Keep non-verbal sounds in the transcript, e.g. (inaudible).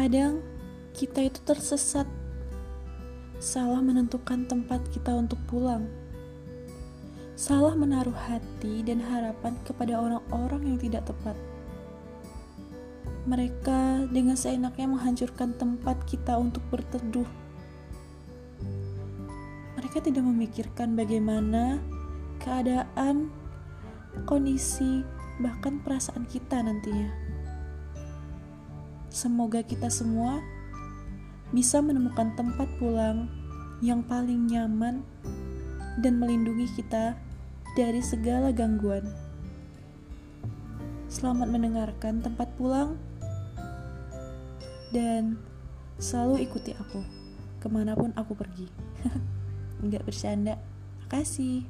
Kadang kita itu tersesat, salah menentukan tempat kita untuk pulang, salah menaruh hati dan harapan kepada orang-orang yang tidak tepat. Mereka dengan seenaknya menghancurkan tempat kita untuk berteduh. Mereka tidak memikirkan bagaimana keadaan, kondisi, bahkan perasaan kita nantinya. Semoga kita semua bisa menemukan tempat pulang yang paling nyaman dan melindungi kita dari segala gangguan. Selamat mendengarkan tempat pulang dan selalu ikuti aku ke mana pun aku pergi. (laughs) Enggak bercanda. Makasih.